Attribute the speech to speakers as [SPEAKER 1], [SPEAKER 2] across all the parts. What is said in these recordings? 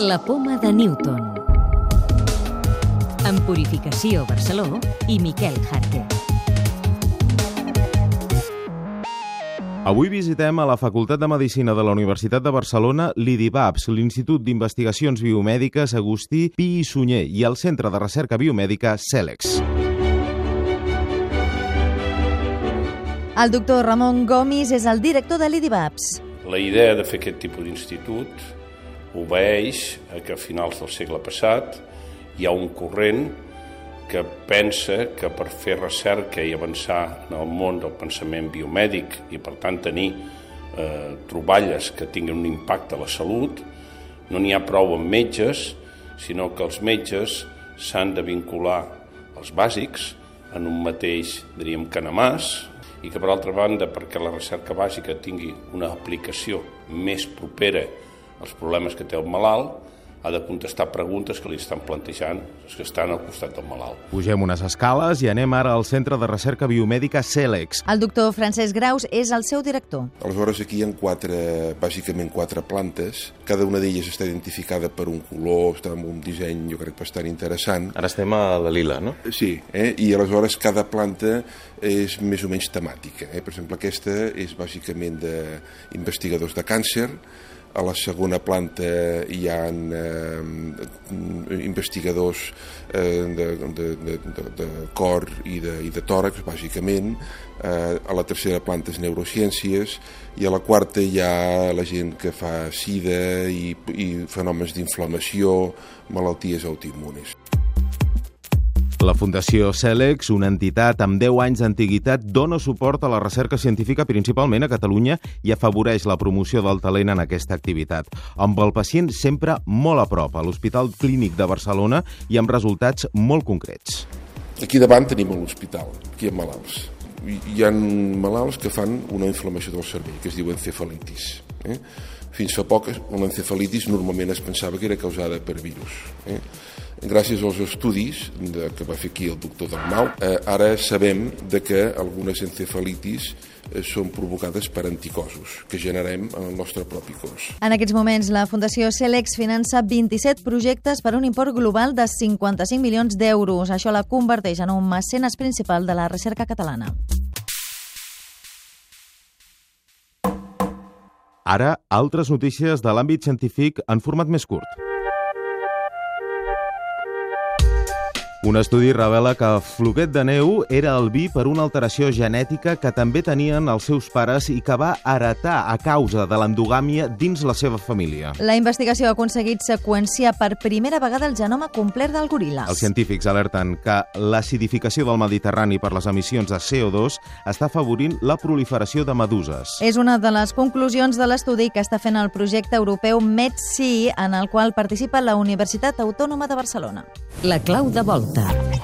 [SPEAKER 1] La poma de Newton. En Purificació Barceló i Miquel Jarque.
[SPEAKER 2] Avui visitem a la Facultat de Medicina de la Universitat de Barcelona l'IDIBAPS, l'Institut d'Investigacions Biomèdiques Agustí Pi i Sunyer i el Centre de Recerca Biomèdica CELEX.
[SPEAKER 3] El doctor Ramon Gomis és el director de l'IDIBAPS.
[SPEAKER 4] La idea de fer aquest tipus d'institut obeeix a que a finals del segle passat hi ha un corrent que pensa que per fer recerca i avançar en el món del pensament biomèdic i per tant tenir eh, troballes que tinguin un impacte a la salut, no n'hi ha prou amb metges, sinó que els metges s'han de vincular als bàsics en un mateix, diríem, canamàs, i que per altra banda, perquè la recerca bàsica tingui una aplicació més propera als problemes que té el malalt, ha de contestar preguntes que li estan plantejant els que estan al costat del malalt.
[SPEAKER 2] Pugem unes escales i anem ara al Centre de Recerca Biomèdica CELEX.
[SPEAKER 3] El doctor Francesc Graus és el seu director.
[SPEAKER 5] Aleshores, aquí hi ha quatre, bàsicament quatre plantes. Cada una d'elles està identificada per un color, està amb un disseny, jo crec, bastant interessant.
[SPEAKER 6] Ara estem a la lila, no?
[SPEAKER 5] Sí, eh? i aleshores cada planta és més o menys temàtica. Eh? Per exemple, aquesta és bàsicament d'investigadors de càncer, a la segona planta hi ha eh, investigadors eh, de, de, de, de, cor i de, i de tòrax, bàsicament. Eh, a la tercera planta és neurociències i a la quarta hi ha la gent que fa sida i, i fenòmens d'inflamació, malalties autoimmunes.
[SPEAKER 2] La Fundació CELEX, una entitat amb 10 anys d'antiguitat, dona suport a la recerca científica principalment a Catalunya i afavoreix la promoció del talent en aquesta activitat, amb el pacient sempre molt a prop, a l'Hospital Clínic de Barcelona i amb resultats molt concrets.
[SPEAKER 5] Aquí davant tenim l'hospital, aquí hi ha malalts. Hi ha malalts que fan una inflamació del cervell, que es diu encefalitis. Eh? Fins fa poc l'encefalitis normalment es pensava que era causada per virus. Eh? Gràcies als estudis de, que va fer aquí el doctor Dalmau, eh, ara sabem de que algunes encefalitis eh, són provocades per anticossos que generem en el nostre propi cos.
[SPEAKER 3] En aquests moments, la Fundació CELEX finança 27 projectes per un import global de 55 milions d'euros. Això la converteix en un mecenes principal de la recerca catalana.
[SPEAKER 2] Ara, altres notícies de l'àmbit científic en format més curt. Un estudi revela que Floquet de Neu era el vi per una alteració genètica que també tenien els seus pares i que va heretar a causa de l'endogàmia dins la seva família.
[SPEAKER 3] La investigació ha aconseguit seqüenciar per primera vegada el genoma complet del goril·la.
[SPEAKER 2] Els científics alerten que l'acidificació del Mediterrani per les emissions de CO2 està afavorint la proliferació de meduses.
[SPEAKER 3] És una de les conclusions de l'estudi que està fent el projecte europeu MedSea, en el qual participa la Universitat Autònoma de Barcelona.
[SPEAKER 1] La clau de volta volta.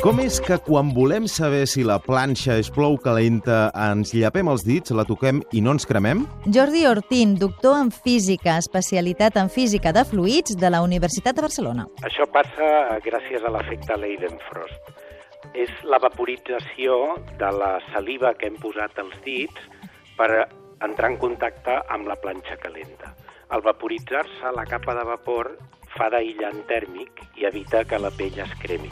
[SPEAKER 2] Com és que quan volem saber si la planxa és plou calenta ens llapem els dits, la toquem i no ens cremem?
[SPEAKER 3] Jordi Ortín, doctor en física, especialitat en física de fluids de la Universitat de Barcelona.
[SPEAKER 7] Això passa gràcies a l'efecte Leidenfrost. És la vaporització de la saliva que hem posat als dits per entrar en contacte amb la planxa calenta. Al vaporitzar-se, la capa de vapor fa d'aïllant tèrmic i evita que la pell es cremi.